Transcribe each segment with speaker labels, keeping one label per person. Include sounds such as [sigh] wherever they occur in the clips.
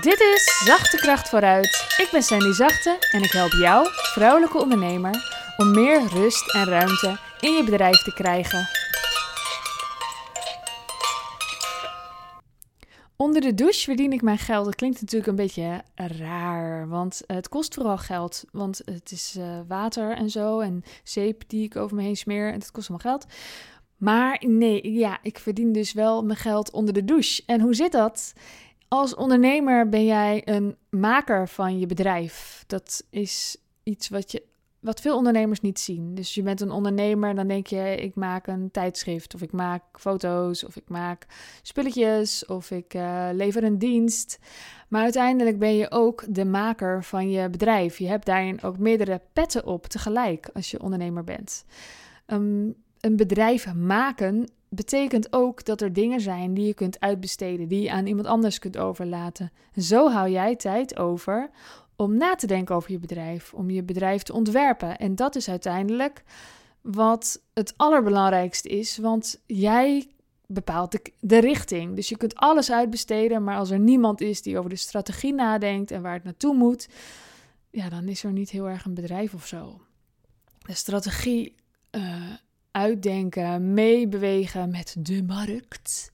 Speaker 1: Dit is Zachte Kracht vooruit. Ik ben Sandy Zachte en ik help jou, vrouwelijke ondernemer, om meer rust en ruimte in je bedrijf te krijgen. Onder de douche verdien ik mijn geld. Dat klinkt natuurlijk een beetje raar, want het kost vooral geld. Want het is uh, water en zo en zeep die ik over me heen smeer en dat kost allemaal geld. Maar nee, ja, ik verdien dus wel mijn geld onder de douche. En hoe zit dat? Als ondernemer ben jij een maker van je bedrijf. Dat is iets wat, je, wat veel ondernemers niet zien. Dus je bent een ondernemer, dan denk je: ik maak een tijdschrift, of ik maak foto's, of ik maak spulletjes, of ik uh, lever een dienst. Maar uiteindelijk ben je ook de maker van je bedrijf. Je hebt daarin ook meerdere petten op tegelijk als je ondernemer bent. Um, een bedrijf maken betekent ook dat er dingen zijn die je kunt uitbesteden, die je aan iemand anders kunt overlaten. Zo hou jij tijd over om na te denken over je bedrijf, om je bedrijf te ontwerpen. En dat is uiteindelijk wat het allerbelangrijkste is, want jij bepaalt de, richting. Dus je kunt alles uitbesteden, maar als er niemand is die over de strategie nadenkt en waar het naartoe moet, ja, dan is er niet heel erg een bedrijf of zo. De strategie uh, uitdenken, meebewegen met de markt.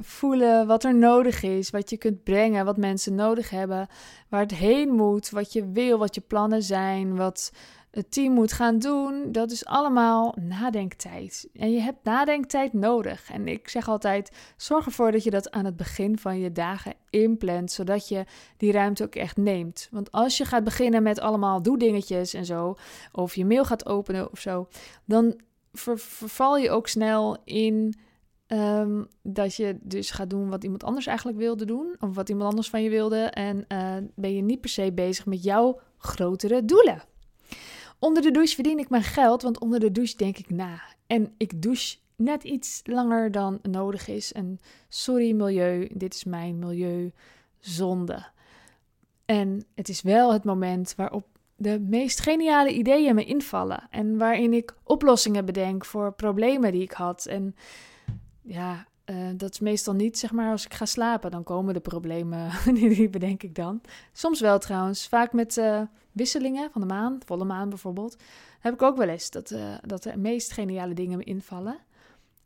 Speaker 1: Voelen wat er nodig is, wat je kunt brengen, wat mensen nodig hebben, waar het heen moet, wat je wil, wat je plannen zijn, wat het team moet gaan doen. Dat is allemaal nadenktijd. En je hebt nadenktijd nodig. En ik zeg altijd: zorg ervoor dat je dat aan het begin van je dagen inplant, zodat je die ruimte ook echt neemt. Want als je gaat beginnen met allemaal doe-dingetjes en zo, of je mail gaat openen of zo, dan verval je ook snel in ehm, dat je dus gaat doen wat iemand anders eigenlijk wilde doen, of wat iemand anders van je wilde, en uh, ben je niet per se bezig met jouw grotere doelen. Onder de douche verdien ik mijn geld, want onder de douche denk ik na. En ik douche net iets langer dan nodig is. En sorry milieu, dit is mijn milieuzonde. En het is wel het moment waarop de meest geniale ideeën me invallen. En waarin ik oplossingen bedenk voor problemen die ik had. En ja, uh, dat is meestal niet zeg maar als ik ga slapen. Dan komen de problemen, [laughs] die bedenk ik dan. Soms wel trouwens. Vaak met uh, wisselingen van de maan, volle maan bijvoorbeeld. Heb ik ook wel eens dat, uh, dat de meest geniale dingen me invallen.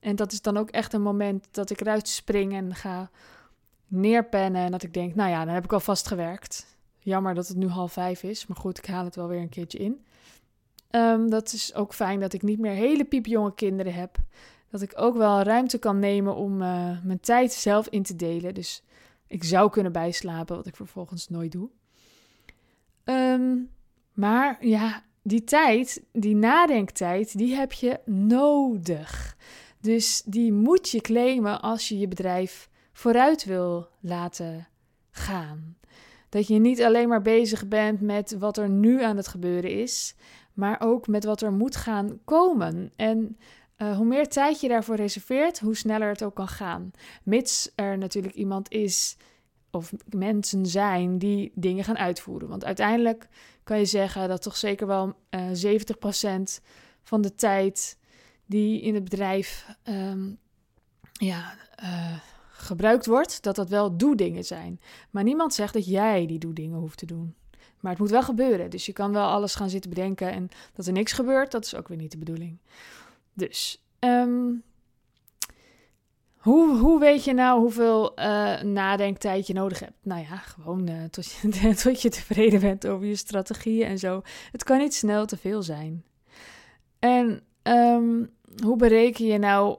Speaker 1: En dat is dan ook echt een moment dat ik eruit spring en ga neerpennen. En dat ik denk, nou ja, dan heb ik al vast gewerkt. Jammer dat het nu half vijf is, maar goed, ik haal het wel weer een keertje in. Um, dat is ook fijn dat ik niet meer hele piepjonge kinderen heb. Dat ik ook wel ruimte kan nemen om uh, mijn tijd zelf in te delen. Dus ik zou kunnen bijslapen, wat ik vervolgens nooit doe. Um, maar ja, die tijd, die nadenktijd, die heb je nodig. Dus die moet je claimen als je je bedrijf vooruit wil laten gaan. Dat je niet alleen maar bezig bent met wat er nu aan het gebeuren is, maar ook met wat er moet gaan komen. En uh, hoe meer tijd je daarvoor reserveert, hoe sneller het ook kan gaan. Mits er natuurlijk iemand is of mensen zijn die dingen gaan uitvoeren. Want uiteindelijk kan je zeggen dat toch zeker wel uh, eh, 70% van de tijd die in het bedrijf um, ja, uh, gebruikt wordt, dat dat wel doe-dingen zijn. Maar niemand zegt dat jij die doe-dingen hoeft te doen. Maar het moet wel gebeuren. Dus je kan wel alles gaan zitten bedenken en dat er niks gebeurt, dat is ook weer niet de bedoeling. Dus, um, hoe, hoe weet je nou hoeveel uh, nadenktijd je nodig hebt? Nou ja, gewoon uh, tot, je, [laughs] tot je tevreden bent over je strategieën en zo. Het kan niet snel te veel zijn. En um, hoe bereken je nou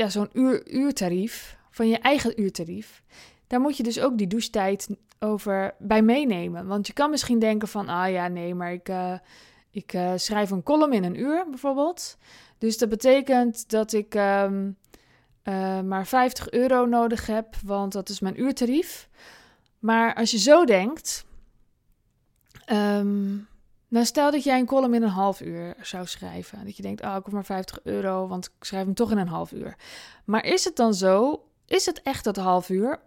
Speaker 1: ja, zo'n uur, uurtarief, van je eigen uurtarief, daar moet je dus ook die douchetijd over bij meenemen. Want je kan misschien denken van, ah ja, nee, maar ik, uh, ik uh, schrijf een column in een uur bijvoorbeeld. Dus dat betekent dat ik um, uh, maar 50 euro nodig heb, want dat is mijn uurtarief. Maar als je zo denkt, um, nou, stel dat jij een column in een half uur zou schrijven. Dat je denkt, oh, ik hoef maar 50 euro, want ik schrijf hem toch in een half uur. Maar is het dan zo? Is het echt dat half uur?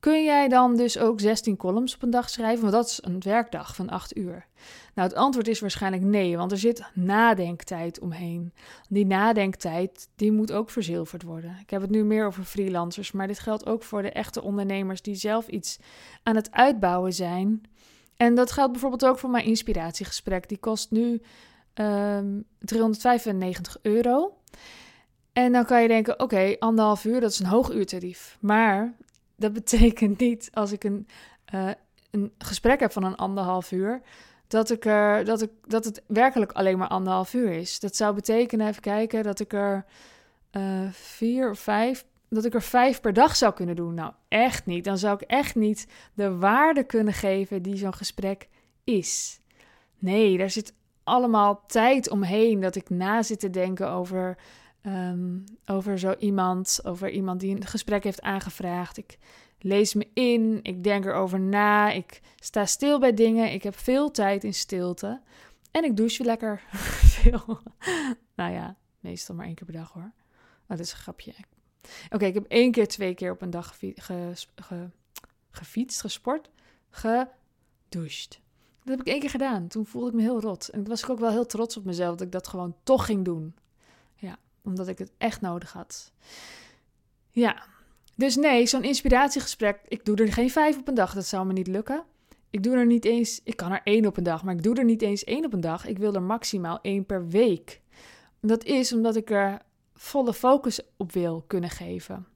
Speaker 1: Kun jij dan dus ook 16 columns op een dag schrijven? Want dat is een werkdag van 8 uur. Nou, het antwoord is waarschijnlijk nee, want er zit nadenktijd omheen. Die nadenktijd, die moet ook verzilverd worden. Ik heb het nu meer over freelancers, maar dit geldt ook voor de echte ondernemers die zelf iets aan het uitbouwen zijn. En dat geldt bijvoorbeeld ook voor mijn inspiratiegesprek. Die kost nu um, ehm, 395 euro. En dan kan je denken, oké, anderhalf uur, dat is een hoog uurtarief. Maar dat [laughs] betekent niet als ik een, uh, een gesprek heb van een anderhalf uur, dat, ik er, dat, ik, dat het werkelijk alleen maar anderhalf uur is. Dat zou betekenen, even kijken, dat ik er uh, vier of vijf, dat ik er vijf per dag zou kunnen doen. Nou, echt niet. Dan zou ik echt niet de waarde kunnen geven die zo'n gesprek is. Nee, daar zit allemaal tijd omheen dat ik na zit te denken over Ehm, over zo iemand, over iemand die een gesprek heeft aangevraagd. Ik lees me in, ik denk erover na, ik sta stil bij dingen, ik heb veel tijd in stilte en ik douche lekker [laughs] veel. nou ja, meestal maar één keer per dag hoor. Oh, dat is een grapje. Oké, ik heb één keer, twee keer op een dag gefietst, gesport, gedoucht. Dat heb ik één keer gedaan. Toen voelde ik me heel rot. En toen was ik ook wel heel trots op mezelf dat ik dat gewoon toch ging doen omdat ik het echt nodig had. Ja, dus nee, zo'n inspiratiegesprek, ik doe er geen vijf op een dag, dat zou me niet lukken. Ik doe er niet eens, ik kan er één op een dag, maar ik doe er niet eens één op een dag. Ik wil er maximaal één per week. Dat is omdat ik er volle focus op wil kunnen geven.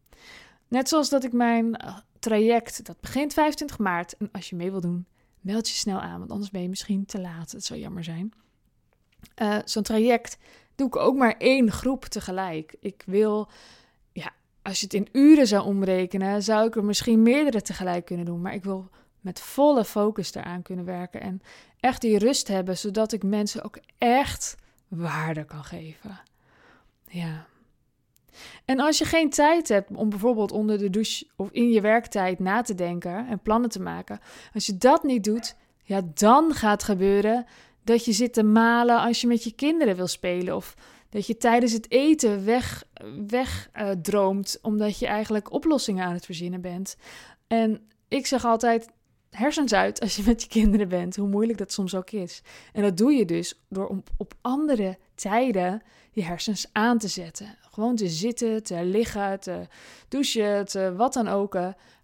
Speaker 1: Net zoals dat ik mijn eh, traject, dat begint 25 maart. En als je mee wil doen, meld je snel aan, want anders ben je misschien te laat. Het zou jammer zijn. Uh, Zo'n traject doe ik ook maar één groep tegelijk. Ik wil, ja, als je het in uren zou omrekenen, zou ik er misschien meerdere tegelijk kunnen doen. Maar ik wil met volle focus eraan kunnen werken en echt die rust hebben, zodat ik mensen ook echt waarde kan geven. Ja. En als je geen tijd hebt om bijvoorbeeld onder de douche of in je werktijd na te denken en plannen te maken, als je dat niet doet, ja, dan gaat gebeuren dat je zit te malen als je met je kinderen wil spelen. Of dat je tijdens het eten weg, weg uh, droomt, omdat je eigenlijk oplossingen aan het verzinnen bent. En ik zeg altijd, hersens uit als je met je kinderen bent, hoe moeilijk dat soms ook is. En dat doe je dus door op, op andere tijden je hersens aan te zetten. Gewoon te zitten, te liggen, te douchen, te wat dan ook.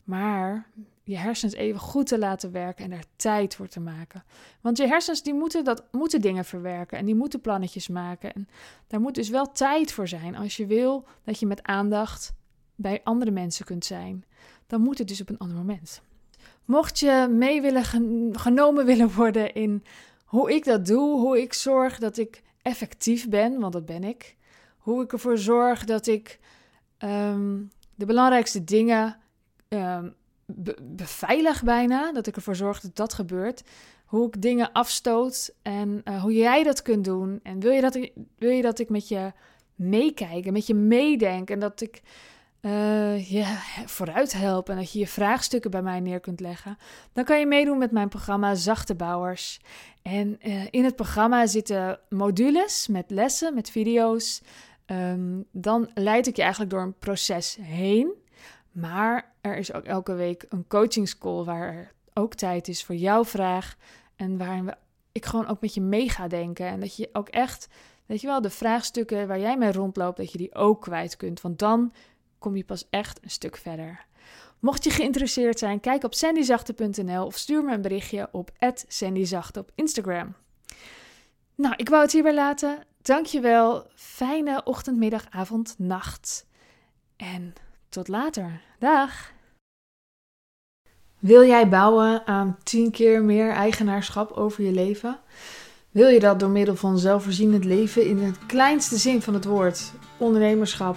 Speaker 1: Maar je hersens even goed te laten werken en er tijd voor te maken. Want je hersens die moeten, dat, moeten dingen verwerken en die moeten plannetjes maken. En daar moet dus wel tijd voor zijn als je wil dat je met aandacht bij andere mensen kunt zijn. Dan moet het dus op een ander moment. Mocht je mee willen genomen willen worden in hoe ik dat doe, hoe ik zorg dat ik effectief ben, want dat ben ik. Hoe ik ervoor zorg dat ik ehm, de belangrijkste dingen um, beveilig bijna. Dat ik ervoor zorg dat dat gebeurt. Hoe ik dingen afstoot en uh, hoe jij dat kunt doen. En wil je dat ik, wil je dat ik met je meekijk en met je meedenk. En dat ik uh, je vooruit help en dat je je vraagstukken bij mij neer kunt leggen. Dan kan je meedoen met mijn programma Zachte Bouwers. En uh, in het programma zitten modules met lessen, met video's. Um, dan leid ik je eigenlijk door een proces heen. Maar er is ook elke week een coachingscall waar er ook tijd is voor jouw vraag. En waarin we, ik gewoon ook met je mee ga denken. En dat je ook echt, weet je wel, de vraagstukken waar jij mee rondloopt, dat je die ook kwijt kunt. Want dan kom je pas echt een stuk verder. Mocht je geïnteresseerd zijn, kijk op sandyzachte.nl of stuur me een berichtje op sandyzachte op Instagram. Nou, ik wou het hierbij laten. Dankjewel. Fijne ochtend, middag, avond, nacht. En tot later. Dag! Wil jij bouwen aan 10 keer meer eigenaarschap over je leven? Wil je dat door middel van zelfvoorzienend leven in het kleinste zin van het woord, ondernemerschap